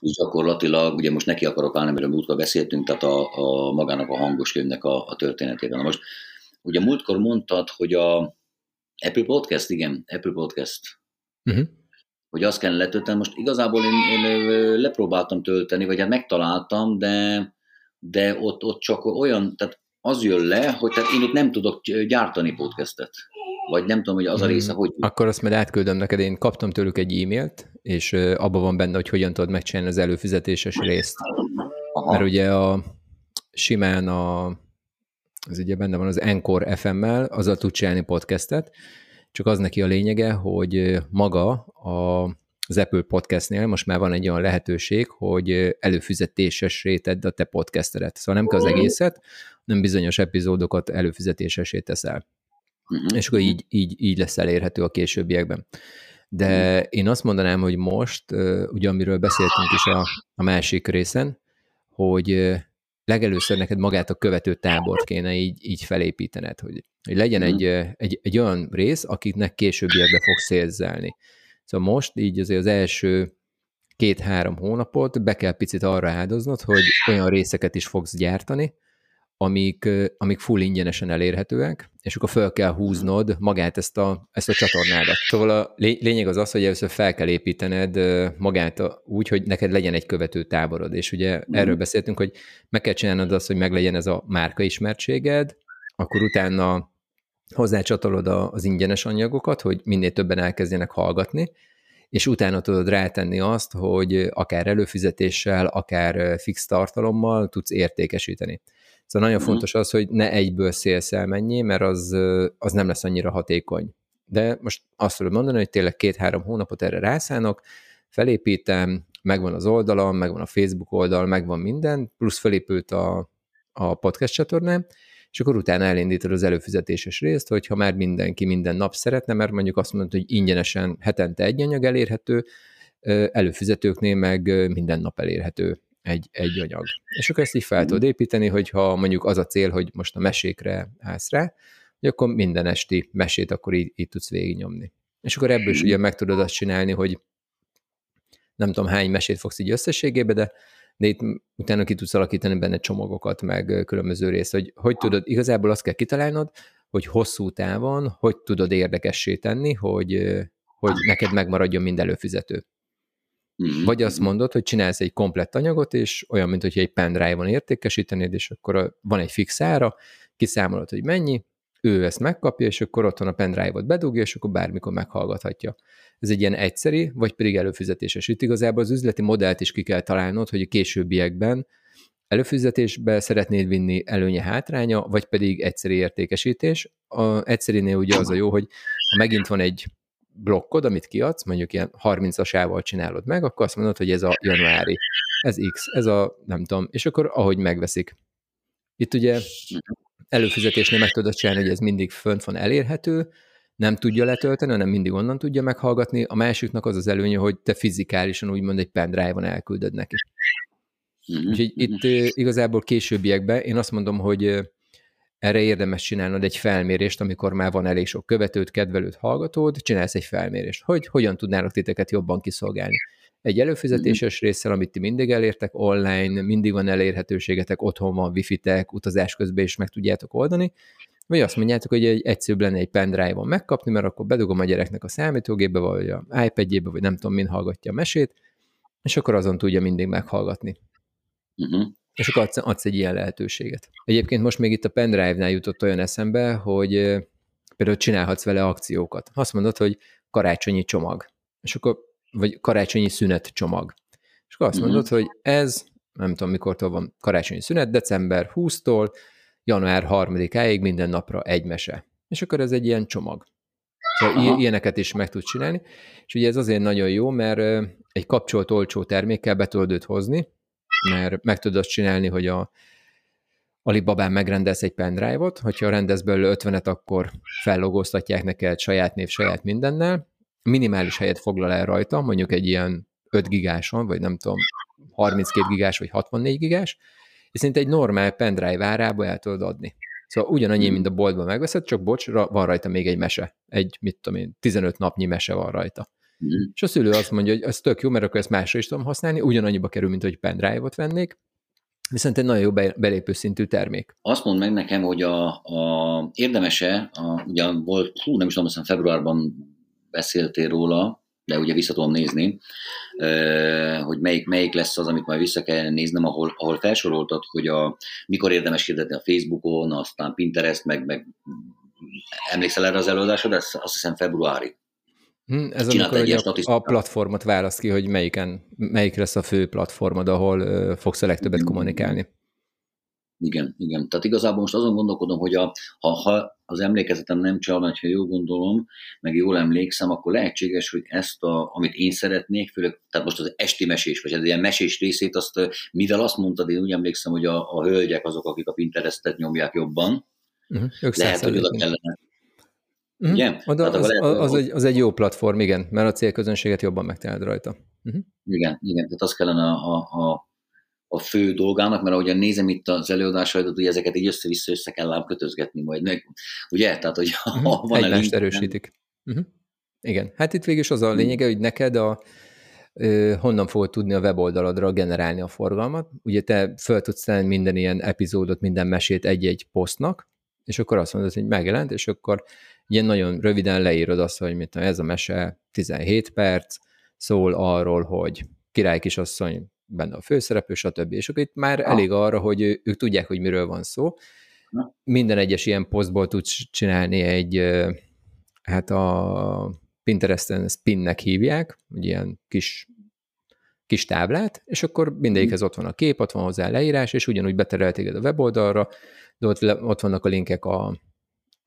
És gyakorlatilag, ugye most neki akarok állni, amiről múltkor beszéltünk, tehát a, a magának a hangos könyvnek a, a történetében. Na most, ugye múltkor mondtad, hogy a Apple Podcast, igen, Apple Podcast, uh-huh. hogy azt kell letölteni. Most igazából én, én lepróbáltam tölteni, vagy hát megtaláltam, de, de ott, ott csak olyan, tehát az jön le, hogy tehát én itt nem tudok gyártani podcastet. Vagy nem tudom, hogy az a része, hogy... Akkor azt majd átküldöm neked, én kaptam tőlük egy e-mailt, és abban van benne, hogy hogyan tudod megcsinálni az előfizetéses részt. Aha. Mert ugye a simán a, az ugye benne van az Encore FM-mel, azzal tud csinálni podcastet, csak az neki a lényege, hogy maga a, az Apple Podcastnél most már van egy olyan lehetőség, hogy előfizetéses tedd a te podcastedet. Szóval nem kell az egészet, nem bizonyos epizódokat előfizetésesé teszel. Uh-huh. És akkor így, így, így lesz elérhető a későbbiekben. De uh-huh. én azt mondanám, hogy most, ugye amiről beszéltünk is a, a másik részen, hogy legelőször neked magát a követő tábort kéne így, így felépítened, hogy, hogy legyen uh-huh. egy, egy, egy olyan rész, akiknek későbbiekbe fog szélzelni. Szóval most így azért az első két-három hónapot be kell picit arra áldoznod, hogy olyan részeket is fogsz gyártani, amik, amik full ingyenesen elérhetőek, és akkor fel kell húznod magát ezt a, ezt a csatornádat. Szóval a lényeg az az, hogy először fel kell építened magát a, úgy, hogy neked legyen egy követő táborod, és ugye mm. erről beszéltünk, hogy meg kell csinálnod azt, hogy meglegyen ez a márka ismertséged, akkor utána hozzácsatolod az ingyenes anyagokat, hogy minél többen elkezdjenek hallgatni, és utána tudod rátenni azt, hogy akár előfizetéssel, akár fix tartalommal tudsz értékesíteni. Szóval nagyon mm. fontos az, hogy ne egyből szélszel mennyi, mert az, az nem lesz annyira hatékony. De most azt tudom mondani, hogy tényleg két-három hónapot erre rászánok, felépítem, megvan az oldalam, megvan a Facebook oldal, megvan minden, plusz felépült a, a podcast csatornám, és akkor utána elindítod az előfizetéses részt, hogyha már mindenki minden nap szeretne, mert mondjuk azt mondod, hogy ingyenesen hetente egy anyag elérhető, előfizetőknél meg minden nap elérhető egy, egy anyag. És akkor ezt így fel tudod építeni, hogyha mondjuk az a cél, hogy most a mesékre állsz rá, hogy akkor minden esti mesét akkor így, így tudsz végignyomni. És akkor ebből is ugye meg tudod azt csinálni, hogy nem tudom hány mesét fogsz így összességébe, de, de itt utána ki tudsz alakítani benne csomagokat, meg különböző részt, hogy hogy tudod, igazából azt kell kitalálnod, hogy hosszú távon, hogy tudod érdekessé tenni, hogy, hogy neked megmaradjon mind előfizető. Mm-hmm. Vagy azt mondod, hogy csinálsz egy komplett anyagot, és olyan, mint hogy egy pendrive-on értékesítenéd, és akkor van egy fix ára, kiszámolod, hogy mennyi, ő ezt megkapja, és akkor otthon a pendrive-ot bedugja, és akkor bármikor meghallgathatja. Ez egy ilyen egyszeri, vagy pedig előfizetéses. Itt igazából az üzleti modellt is ki kell találnod, hogy a későbbiekben előfizetésbe szeretnéd vinni előnye hátránya, vagy pedig egyszeri értékesítés. A egyszerinél ugye az a jó, hogy ha megint van egy blokkod, amit kiadsz, mondjuk ilyen 30-asával csinálod meg, akkor azt mondod, hogy ez a januári, ez X, ez a nem tudom, és akkor ahogy megveszik. Itt ugye előfizetésnél meg tudod csinálni, hogy ez mindig fönt van elérhető, nem tudja letölteni, hanem mindig onnan tudja meghallgatni. A másiknak az az előnye, hogy te fizikálisan úgymond egy pendrive-on elküldöd neki. Mm-hmm. Úgyhogy itt igazából későbbiekben én azt mondom, hogy erre érdemes csinálnod egy felmérést, amikor már van elég sok követőt, kedvelőt, hallgatód, csinálsz egy felmérést, hogy hogyan tudnának titeket jobban kiszolgálni. Egy előfizetéses résszel, amit ti mindig elértek online, mindig van elérhetőségetek, otthon van wifi-tek, utazás közben is meg tudjátok oldani, vagy azt mondjátok, hogy egy egyszerűbb lenne egy pendrive-on megkapni, mert akkor bedugom a gyereknek a számítógépbe, vagy a iPad-jébe, vagy nem tudom, min hallgatja a mesét, és akkor azon tudja mindig meghallgatni. Uh-huh és akkor adsz, adsz egy ilyen lehetőséget. Egyébként most még itt a pendrive-nál jutott olyan eszembe, hogy például csinálhatsz vele akciókat. Azt mondod, hogy karácsonyi csomag, és akkor, vagy karácsonyi szünet csomag. És akkor azt mhm. mondod, mm-hmm. hogy ez, nem tudom mikortól van karácsonyi szünet, december 20-tól január 3-áig minden napra egy mese. És akkor ez egy ilyen csomag. Szóval Aha. ilyeneket is meg tudsz csinálni, és ugye ez azért nagyon jó, mert egy kapcsolt olcsó termékkel be tudod őt hozni, mert meg tudod csinálni, hogy a Alibabán megrendelsz egy pendrive-ot, hogyha rendez belőle 50-et, akkor fellogóztatják neked saját név, saját mindennel, minimális helyet foglal el rajta, mondjuk egy ilyen 5 gigáson, vagy nem tudom, 32 gigás, vagy 64 gigás, és szinte egy normál pendrive árába el tudod adni. Szóval ugyanannyi, mint a boltban megveszed, csak bocs, van rajta még egy mese. Egy, mit tudom én, 15 napnyi mese van rajta. Mm. És a szülő azt mondja, hogy ez tök jó, mert akkor ezt másra is tudom használni, ugyanannyiba kerül, mint hogy pendrive-ot vennék, viszont egy nagyon jó belépő szintű termék. Azt mondd meg nekem, hogy a, a érdemese, a, ugyan volt, hú, nem is tudom, hiszem februárban beszéltél róla, de ugye vissza tudom nézni, hogy melyik, melyik lesz az, amit majd vissza kell néznem, ahol, ahol felsoroltad, hogy a, mikor érdemes hirdetni a Facebookon, aztán Pinterest, meg, meg emlékszel erre az előadásod? Ez azt hiszem februári. Hmm, ez amikor egy a, a platformot választ ki, hogy melyiken, melyik lesz a fő platformod, ahol uh, fogsz a legtöbbet kommunikálni. Igen, igen. Tehát igazából most azon gondolkodom, hogy a, ha, ha az emlékezetem nem csal, ha jól gondolom, meg jól emlékszem, akkor lehetséges, hogy ezt, a, amit én szeretnék, főleg, tehát most az esti mesés, vagy ez ilyen mesés részét, azt, mivel azt mondtad, én úgy emlékszem, hogy a, a hölgyek azok, akik a Pinterestet nyomják jobban, uh-huh. lehet, hogy oda kellene Uh-huh. Ugye? Oda, az, lehet, az, egy, az egy jó platform, igen, mert a célközönséget jobban megtalálod rajta. Uh-huh. Igen, igen, tehát az kellene a, a, a fő dolgának, mert ahogyan nézem itt az előadásaidat, hogy ezeket így össze-vissza össze kell ám kötözgetni majd, meg, ugye? Tehát, hogy uh-huh. ha van Egymást erősítik. Uh-huh. Igen, hát itt végül is az a lényege, hogy neked a, honnan fogod tudni a weboldalodra generálni a forgalmat. Ugye te föl tudsz tenni minden ilyen epizódot, minden mesét egy-egy posztnak, és akkor azt mondod, hogy megjelent, és akkor ilyen nagyon röviden leírod azt, hogy mit ez a mese 17 perc, szól arról, hogy király kisasszony benne a főszereplő, stb. És akkor itt már ah. elég arra, hogy ők tudják, hogy miről van szó. Minden egyes ilyen posztból tudsz csinálni egy, hát a Pinteresten spinnek hívják, egy ilyen kis kis táblát, és akkor mindegyikhez ott van a kép, ott van hozzá a leírás, és ugyanúgy beterel téged a weboldalra, de ott, ott vannak a linkek a,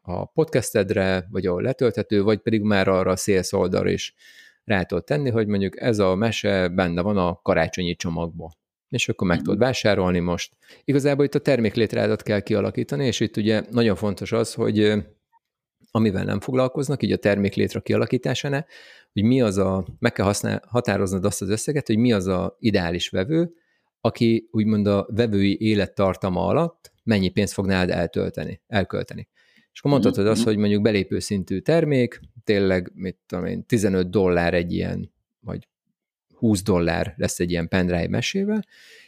a podcastedre, vagy ahol letölthető, vagy pedig már arra a sales oldalra is rá tudod tenni, hogy mondjuk ez a mese benne van a karácsonyi csomagban és akkor meg tudod vásárolni most. Igazából itt a terméklétrádat kell kialakítani, és itt ugye nagyon fontos az, hogy amivel nem foglalkoznak, így a terméklétre kialakításánál, hogy mi az a, meg kell használ, határoznod azt az összeget, hogy mi az a ideális vevő, aki úgymond a vevői élettartama alatt mennyi pénzt fog nálad eltölteni, elkölteni. És akkor mondhatod azt, mhm. hogy mondjuk belépő szintű termék, tényleg, mit tudom én, 15 dollár egy ilyen, vagy 20 dollár lesz egy ilyen pendrive mesével,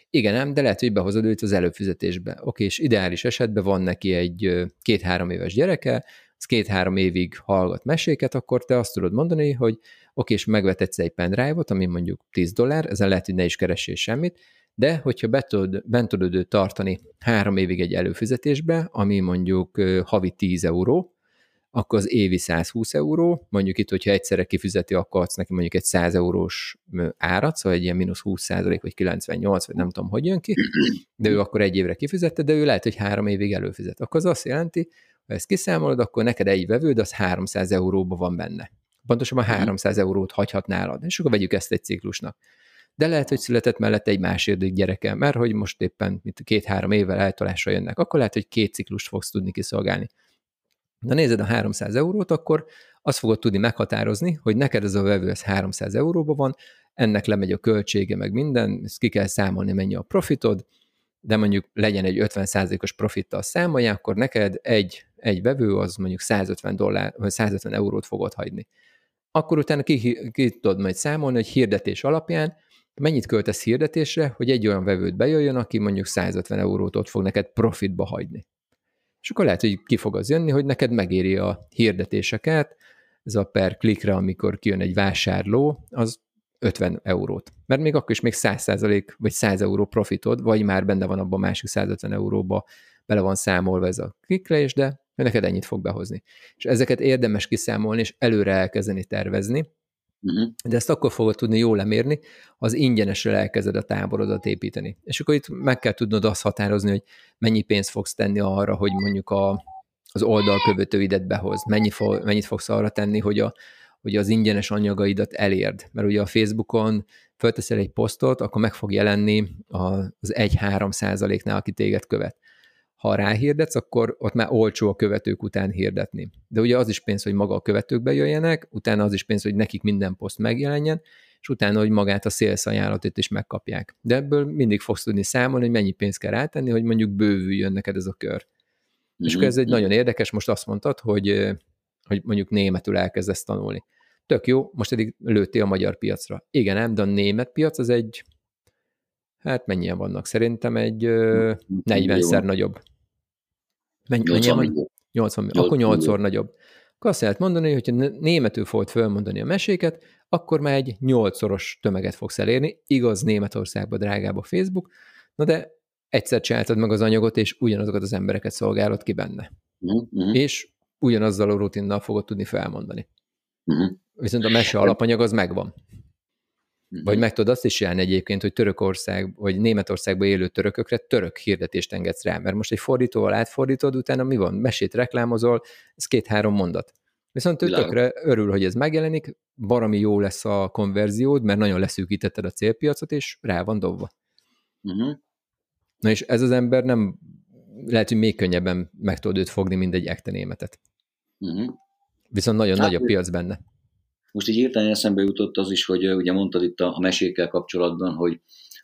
igen, nem, de lehet, hogy behozod őt az előfizetésbe. Oké, és ideális esetben van neki egy két-három éves gyereke, az két-három évig hallgat meséket, akkor te azt tudod mondani, hogy oké, és megvetetsz egy pendrive-ot, ami mondjuk 10 dollár, ezen lehet, hogy ne is keressél semmit, de hogyha be tudod, bent tudod őt tartani három évig egy előfizetésbe, ami mondjuk havi 10 euró, akkor az évi 120 euró, mondjuk itt, hogyha egyszerre kifizeti, akkor adsz neki mondjuk egy 100 eurós árat, szóval egy ilyen mínusz 20 százalék, vagy 98, vagy nem tudom, hogy jön ki, de ő akkor egy évre kifizette, de ő lehet, hogy három évig előfizet. Akkor az azt jelenti, ha ezt kiszámolod, akkor neked egy vevőd, az 300 euróba van benne. Pontosabban 300 eurót hagyhat nálad, és akkor vegyük ezt egy ciklusnak de lehet, hogy született mellett egy második gyereke, mert hogy most éppen két-három évvel eltolásra jönnek, akkor lehet, hogy két ciklust fogsz tudni kiszolgálni. De nézed a 300 eurót, akkor azt fogod tudni meghatározni, hogy neked ez a vevő ez 300 euróba van, ennek lemegy a költsége, meg minden, ezt ki kell számolni, mennyi a profitod, de mondjuk legyen egy 50%-os profittal számolja, akkor neked egy, egy vevő az mondjuk 150 dollár, vagy 150 eurót fogod hagyni. Akkor utána ki, ki tudod majd számolni, hogy hirdetés alapján mennyit költesz hirdetésre, hogy egy olyan vevőt bejöjjön, aki mondjuk 150 eurót ott fog neked profitba hagyni. És akkor lehet, hogy ki fog az jönni, hogy neked megéri a hirdetéseket, ez a per klikre, amikor kijön egy vásárló, az 50 eurót. Mert még akkor is még 100 vagy 100 euró profitod, vagy már benne van abban a másik 150 euróba, bele van számolva ez a klikrés, de neked ennyit fog behozni. És ezeket érdemes kiszámolni, és előre elkezdeni tervezni, Uh-huh. De ezt akkor fogod tudni jól lemérni, az ingyenesre elkezded a táborodat építeni. És akkor itt meg kell tudnod azt határozni, hogy mennyi pénzt fogsz tenni arra, hogy mondjuk a, az oldalkövetőidet behoz, mennyi fo, mennyit fogsz arra tenni, hogy, a, hogy az ingyenes anyagaidat elérd. Mert ugye a Facebookon fölteszel egy posztot, akkor meg fog jelenni az 1-3 százaléknál, aki téged követ ha ráhirdetsz, akkor ott már olcsó a követők után hirdetni. De ugye az is pénz, hogy maga a követők bejöjjenek, utána az is pénz, hogy nekik minden poszt megjelenjen, és utána, hogy magát a sales ajánlatot is megkapják. De ebből mindig fogsz tudni számolni, hogy mennyi pénzt kell rátenni, hogy mondjuk bővüljön neked ez a kör. Mm-hmm. És akkor ez egy mhm. nagyon érdekes, most azt mondtad, hogy, hogy mondjuk németül elkezdesz tanulni. Tök jó, most eddig lőttél a magyar piacra. Igen, nem, de a német piac az egy, hát mennyien vannak? Szerintem egy 40-szer nagyobb. Mennyi, 80 mennyien 80, 80 akkor 8-szor nagyobb. Akkor azt lehet mondani, hogy ha németül fogod fölmondani a meséket, akkor már egy 8-szoros tömeget fogsz elérni. Igaz, Németországban drágább a Facebook, na de egyszer csináltad meg az anyagot, és ugyanazokat az embereket szolgálod ki benne. Uh-huh. És ugyanazzal a rutinnal fogod tudni felmondani. Uh-huh. Viszont a mese alapanyag az megvan. Uh-huh. Vagy meg tudod azt is csinálni egyébként, hogy Törökország, vagy Németországban élő törökökre török hirdetést engedsz rá, mert most egy fordítóval átfordítod, utána mi van? Mesét reklámozol, ez két-három mondat. Viszont ő tökre örül, hogy ez megjelenik, barami jó lesz a konverziód, mert nagyon leszűkítetted a célpiacot, és rá van dobva. Uh-huh. Na és ez az ember nem, lehet, hogy még könnyebben meg tudod őt fogni, mint egy ekte németet. Uh-huh. Viszont nagyon hát, nagy a piac benne. Most így hirtelen eszembe jutott az is, hogy ugye mondtad itt a, a mesékkel kapcsolatban, hogy,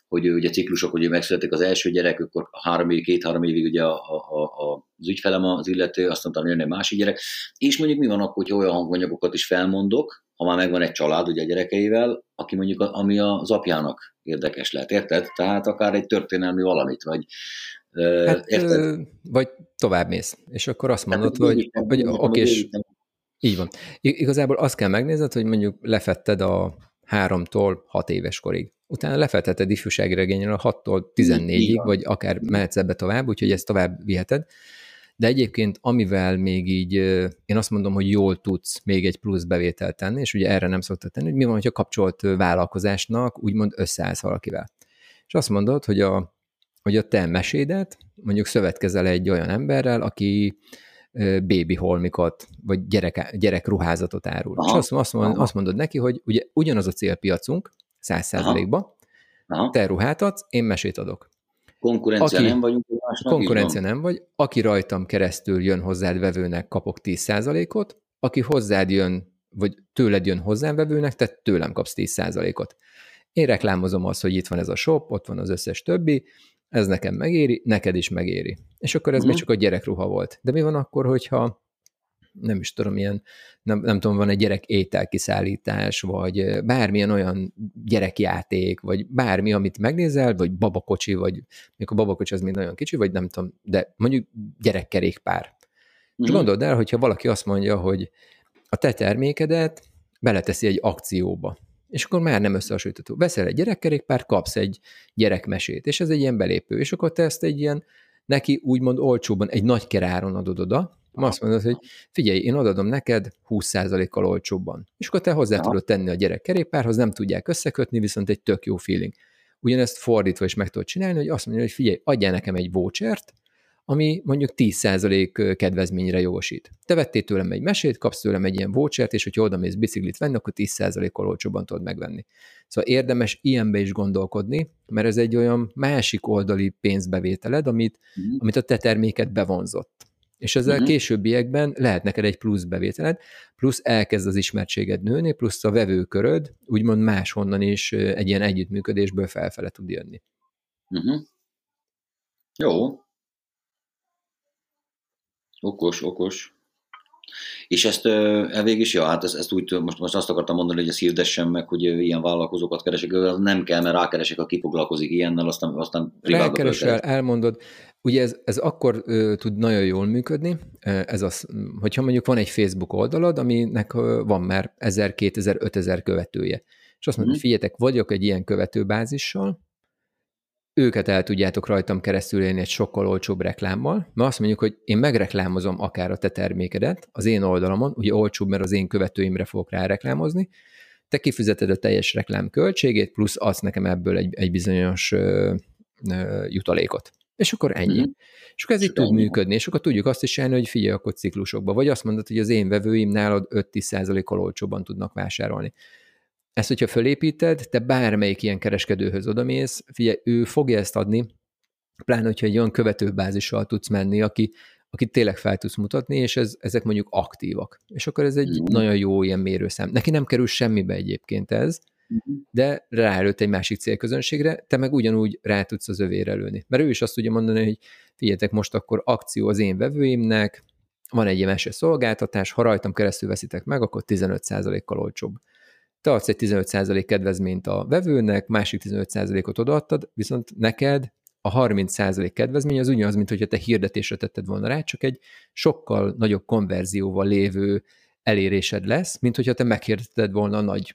hogy ugye ciklusok, hogy megszületik az első gyerek, akkor három év, két-három évig ugye a, a, a, az ügyfelem az illető, azt mondtam, jönne egy másik gyerek, és mondjuk mi van akkor, hogy olyan hanganyagokat is felmondok, ha már megvan egy család ugye a gyerekeivel, aki mondjuk, a, ami az apjának érdekes lehet, érted? Tehát akár egy történelmi valamit, vagy hát, érted? Vagy tovább mész, és akkor azt mondod, hát, hogy, hogy oké, és így van. Igazából azt kell megnézned, hogy mondjuk lefetted a háromtól hat éves korig. Utána lefetteted ifjúsági regényről a 6-tól 14-ig, vagy akár mehetsz ebbe tovább, úgyhogy ezt tovább viheted. De egyébként, amivel még így, én azt mondom, hogy jól tudsz még egy plusz bevételt tenni, és ugye erre nem szoktad tenni, hogy mi van, hogyha kapcsolt vállalkozásnak úgymond összeállsz valakivel. És azt mondod, hogy a, hogy a te mesédet mondjuk szövetkezel egy olyan emberrel, aki baby holmikot, vagy gyerek, gyerekruházatot árul. Aha, és azt, azt, mond, azt mondod neki, hogy ugye ugyanaz a célpiacunk, száz százalékban, te ruhát adsz, én mesét adok. Konkurencia aki, nem vagyunk. Konkurencia nem vagy. Aki rajtam keresztül jön hozzád vevőnek, kapok 10%-ot, aki hozzád jön, vagy tőled jön hozzám vevőnek, te tőlem kapsz 10%-ot. Én reklámozom azt, hogy itt van ez a shop, ott van az összes többi, ez nekem megéri, neked is megéri. És akkor ez uh-huh. még csak a gyerekruha volt. De mi van akkor, hogyha nem is tudom, ilyen, nem, nem tudom, van egy gyerek ételkiszállítás, vagy bármilyen olyan gyerekjáték, vagy bármi, amit megnézel, vagy babakocsi, vagy mikor babakocsi az még nagyon kicsi, vagy nem tudom, de mondjuk gyerekkerékpár. Mm. És mhm. gondold el, hogyha valaki azt mondja, hogy a te termékedet beleteszi egy akcióba, és akkor már nem összehasonlítható. Veszel egy gyerekkerékpár, kapsz egy gyerekmesét, és ez egy ilyen belépő, és akkor te ezt egy ilyen neki úgymond olcsóban egy nagy keráron adod oda, azt mondod, hogy figyelj, én adom neked 20%-kal olcsóbban. És akkor te hozzá tudod tenni a gyerek kerékpárhoz, nem tudják összekötni, viszont egy tök jó feeling. Ugyanezt fordítva is meg tudod csinálni, hogy azt mondja, hogy figyelj, adjál nekem egy vouchert, ami mondjuk 10% kedvezményre jogosít. Te vettél tőlem egy mesét, kapsz tőlem egy ilyen vouchert, és hogyha oda mész biciklit venni, akkor 10%-kal olcsóbban tudod megvenni. Szóval érdemes ilyenbe is gondolkodni, mert ez egy olyan másik oldali pénzbevételed, amit, mm. amit a te terméket bevonzott. És ezzel uh-huh. későbbiekben lehet neked egy plusz bevételed, plusz elkezd az ismertséged nőni, plusz a vevőköröd úgymond máshonnan is egy ilyen együttműködésből felfele tud jönni. Uh-huh. Jó. Okos, okos. És ezt elvég is, ja, hát ezt, ezt úgy, most, most azt akartam mondani, hogy ezt hirdessen meg, hogy ilyen vállalkozókat keresek, nem kell, mert rákeresek, aki foglalkozik ilyennel, aztán, aztán Rákeresel, elmondod. Ugye ez, ez akkor ö, tud nagyon jól működni, ez az, hogyha mondjuk van egy Facebook oldalad, aminek ö, van már 1000, 2000, 5000 követője. És azt mondod, mm. hogy figyeljetek, vagyok egy ilyen követőbázissal, őket el tudjátok rajtam keresztül élni egy sokkal olcsóbb reklámmal, mert azt mondjuk, hogy én megreklámozom akár a te termékedet az én oldalamon, ugye olcsóbb, mert az én követőimre fogok rá reklámozni, te kifizeted a teljes reklám költségét, plusz adsz nekem ebből egy, egy bizonyos ö, ö, jutalékot. És akkor ennyi. Mm-hmm. És akkor ez így tud működni, és akkor tudjuk azt is csinálni, hogy figyelj akkor ciklusokba. Vagy azt mondod, hogy az én vevőim nálad 5-10%-kal olcsóban tudnak vásárolni. Ezt, hogyha fölépíted, te bármelyik ilyen kereskedőhöz odamész, figyelj, ő fogja ezt adni, pláne, hogyha egy olyan követőbázissal tudsz menni, aki, aki tényleg fel tudsz mutatni, és ez, ezek mondjuk aktívak. És akkor ez egy mm. nagyon jó ilyen mérőszám. Neki nem kerül semmibe egyébként ez, mm. de ráelőtt egy másik célközönségre, te meg ugyanúgy rá tudsz az övére lőni. Mert ő is azt tudja mondani, hogy figyeljetek, most akkor akció az én vevőimnek, van egy MS szolgáltatás, ha rajtam keresztül veszitek meg, akkor 15%-kal olcsóbb. Te adsz egy 15% kedvezményt a vevőnek, másik 15%-ot odaadtad, viszont neked a 30% kedvezmény az ugyanaz, mint hogyha te hirdetésre tetted volna rá, csak egy sokkal nagyobb konverzióval lévő elérésed lesz, mint hogyha te meghirdeted volna a nagy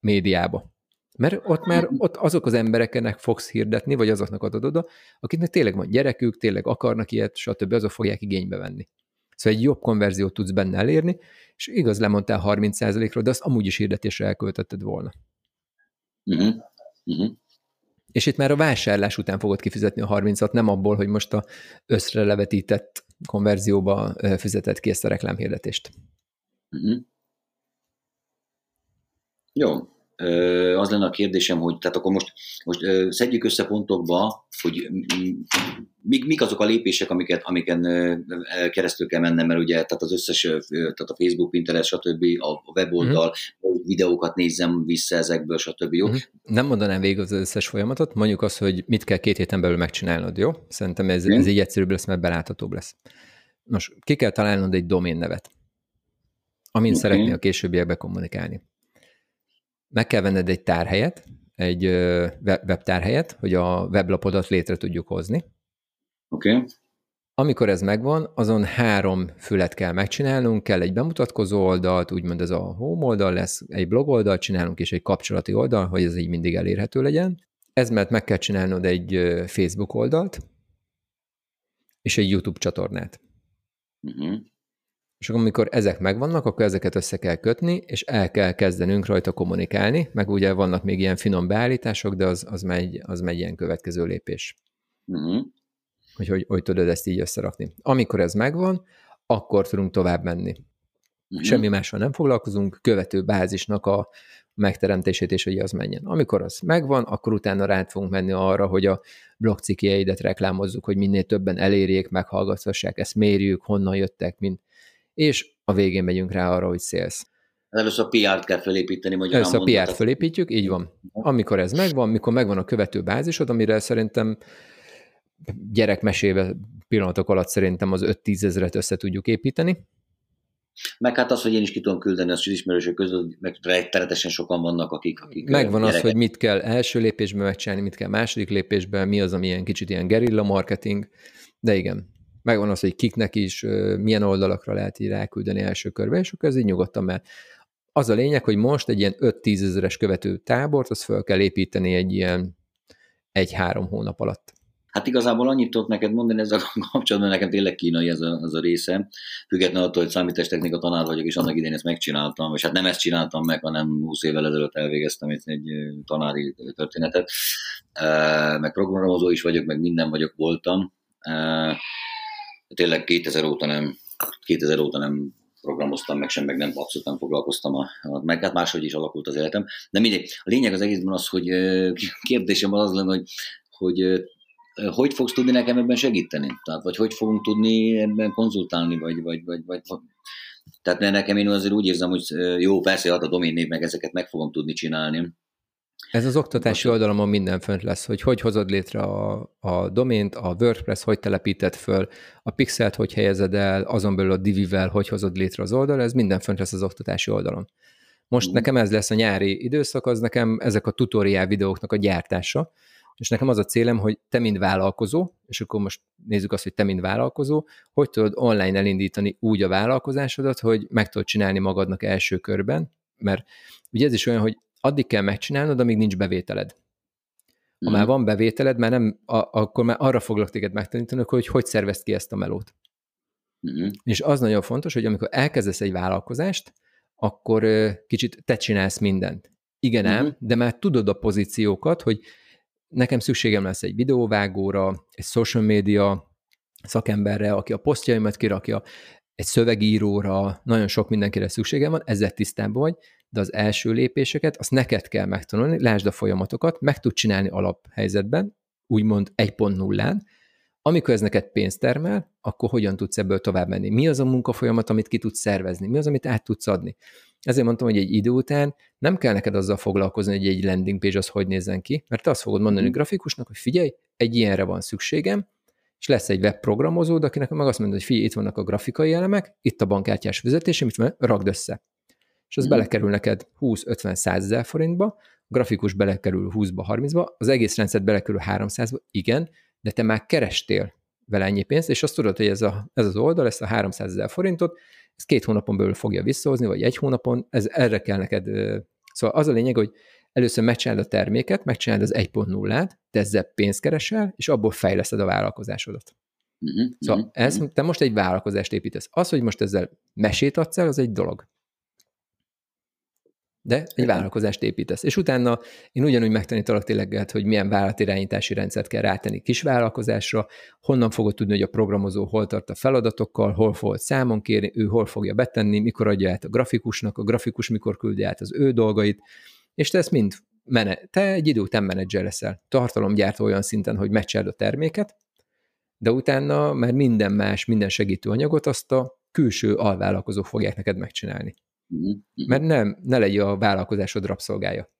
médiába. Mert ott már ott azok az embereknek fogsz hirdetni, vagy azoknak adod oda, akiknek tényleg van gyerekük, tényleg akarnak ilyet, stb. azok fogják igénybe venni. Szóval egy jobb konverziót tudsz benne elérni, és igaz, lemondtál 30%-ról, de azt amúgy is hirdetésre elköltötted volna. Uh-huh. Uh-huh. És itt már a vásárlás után fogod kifizetni a 30-at, nem abból, hogy most a összre levetített konverzióba fizetett ki ezt a reklámhirdetést. Uh-huh. Jó, az lenne a kérdésem, hogy tehát akkor most, most szedjük össze pontokba, hogy mik, mik azok a lépések, amiket, amiken keresztül kell mennem, mert ugye tehát az összes, tehát a Facebook, Pinterest, stb., a weboldal, uh-huh. videókat nézzem vissza ezekből, stb. Jó? Uh-huh. Nem mondanám végig az összes folyamatot, mondjuk azt, hogy mit kell két héten belül megcsinálnod, jó? Szerintem ez, uh-huh. ez így egyszerűbb lesz, mert beláthatóbb lesz. Nos, ki kell találnod egy domén nevet, amin okay. szeretnél a későbbiekben kommunikálni meg kell venned egy tárhelyet, egy webtárhelyet, hogy a weblapodat létre tudjuk hozni. Oké. Okay. Amikor ez megvan, azon három fület kell megcsinálnunk, kell egy bemutatkozó oldalt, úgymond ez a home oldal lesz, egy blog oldalt csinálunk, és egy kapcsolati oldal, hogy ez így mindig elérhető legyen. Ez mert meg kell csinálnod egy Facebook oldalt, és egy YouTube csatornát. Uh-huh. És akkor, amikor ezek megvannak, akkor ezeket össze kell kötni, és el kell kezdenünk rajta kommunikálni, meg ugye vannak még ilyen finom beállítások, de az, az, megy, az megy ilyen következő lépés. Uh-huh. Hogy, hogy hogy tudod ezt így összerakni. Amikor ez megvan, akkor tudunk tovább menni. Uh-huh. Semmi mással nem foglalkozunk, követő bázisnak a megteremtését, és hogy az menjen. Amikor az megvan, akkor utána rá fogunk menni arra, hogy a blogcikkjeidet reklámozzuk, hogy minél többen elérjék, meghallgathassák, ezt mérjük, honnan jöttek, mint és a végén megyünk rá arra, hogy sales. Először a PR-t kell felépíteni, magyarán Először a PR-t felépítjük, így van. Amikor ez megvan, mikor megvan a követő bázisod, amire szerintem gyerekmesével pillanatok alatt szerintem az 5-10 ezeret össze tudjuk építeni. Meg hát az, hogy én is ki tudom küldeni hogy ismerősök között, meg rettenetesen sokan vannak, akik... akik Megvan gyereket. az, hogy mit kell első lépésben megcsinálni, mit kell második lépésben, mi az, ami ilyen kicsit ilyen gerilla marketing, de igen, megvan az, hogy kiknek is milyen oldalakra lehet így ráküldeni első körbe, és akkor ez így nyugodtan mert Az a lényeg, hogy most egy ilyen 5-10 ezeres követő tábort, azt fel kell építeni egy ilyen egy-három hónap alatt. Hát igazából annyit tudok neked mondani ezzel kapcsolatban, nekem tényleg kínai ez a, ez a része. Függetlenül attól, hogy számítástechnika tanár vagyok, és annak idén ezt megcsináltam, és hát nem ezt csináltam meg, hanem 20 évvel ezelőtt elvégeztem egy, egy tanári történetet. Meg programozó is vagyok, meg minden vagyok, voltam tényleg 2000 óta nem, 2000 óta nem programoztam meg sem, meg nem abszolút foglalkoztam, a, meg hát máshogy is alakult az életem. De mindegy, a lényeg az egészben az, hogy kérdésem az lenne, hogy, hogy hogy fogsz tudni nekem ebben segíteni? Tehát, vagy hogy fogunk tudni ebben konzultálni, vagy, vagy, vagy, vagy tehát nekem én azért úgy érzem, hogy jó, persze, hát a domén név, meg ezeket meg fogom tudni csinálni, ez az oktatási oldalamon minden fönt lesz, hogy hogy hozod létre a, a domént, a WordPress hogy telepíted föl, a pixelt hogy helyezed el, azon belül a divivel hogy hozod létre az oldal, ez minden fönt lesz az oktatási oldalon. Most mm. nekem ez lesz a nyári időszak, az nekem ezek a tutoriál videóknak a gyártása, és nekem az a célem, hogy te, mint vállalkozó, és akkor most nézzük azt, hogy te, mint vállalkozó, hogy tudod online elindítani úgy a vállalkozásodat, hogy meg tudod csinálni magadnak első körben, mert ugye ez is olyan, hogy addig kell megcsinálnod, amíg nincs bevételed. Ha mm. már van bevételed, már nem, a, akkor már arra foglak téged megtanítani, hogy hogy szervezd ki ezt a melót. Mm. És az nagyon fontos, hogy amikor elkezdesz egy vállalkozást, akkor kicsit te csinálsz mindent. Igen mm. ám, de már tudod a pozíciókat, hogy nekem szükségem lesz egy videóvágóra, egy social media szakemberre, aki a posztjaimat kirakja, egy szövegíróra, nagyon sok mindenkire szükségem van, ezzel tisztában vagy, de az első lépéseket, azt neked kell megtanulni, lásd a folyamatokat, meg tud csinálni alaphelyzetben, úgymond 1.0-án, amikor ez neked pénzt termel, akkor hogyan tudsz ebből tovább menni? Mi az a munkafolyamat, amit ki tudsz szervezni? Mi az, amit át tudsz adni? Ezért mondtam, hogy egy idő után nem kell neked azzal foglalkozni, hogy egy landing page az hogy nézzen ki, mert te azt fogod mondani a mhm. grafikusnak, hogy figyelj, egy ilyenre van szükségem, és lesz egy webprogramozód, akinek meg azt mondja, hogy figyelj, itt vannak a grafikai elemek, itt a bankkártyás fizetés, amit van, ragd össze. És az mm. belekerül neked 20-50-100 ezer forintba, grafikus belekerül 20-ba, 30-ba, az egész rendszer belekerül 300-ba, igen, de te már kerestél vele ennyi pénzt, és azt tudod, hogy ez, a, ez az oldal, ezt a 300 ezer forintot, ez két hónapon belül fogja visszahozni, vagy egy hónapon, ez erre kell neked. Szóval az a lényeg, hogy először megcsináld a terméket, megcsináld az 1.0-át, te ezzel pénzt keresel, és abból fejleszted a vállalkozásodat. Uh-huh, szóval uh-huh. Ez, te most egy vállalkozást építesz. Az, hogy most ezzel mesét adsz el, az egy dolog de egy vállalkozást építesz. És utána én ugyanúgy megtanítalak tényleg, hogy milyen vállalatirányítási rendszert kell rátenni kis vállalkozásra, honnan fogod tudni, hogy a programozó hol tart a feladatokkal, hol fog számon kérni, ő hol fogja betenni, mikor adja át a grafikusnak, a grafikus mikor küldi át az ő dolgait, és te ezt mind mene, te egy idő után menedzser leszel. Tartalomgyártó olyan szinten, hogy meccseld a terméket, de utána már minden más, minden segítő anyagot azt a külső alvállalkozók fogják neked megcsinálni. Uh-huh. Mert nem, ne legyen a vállalkozásod rabszolgája.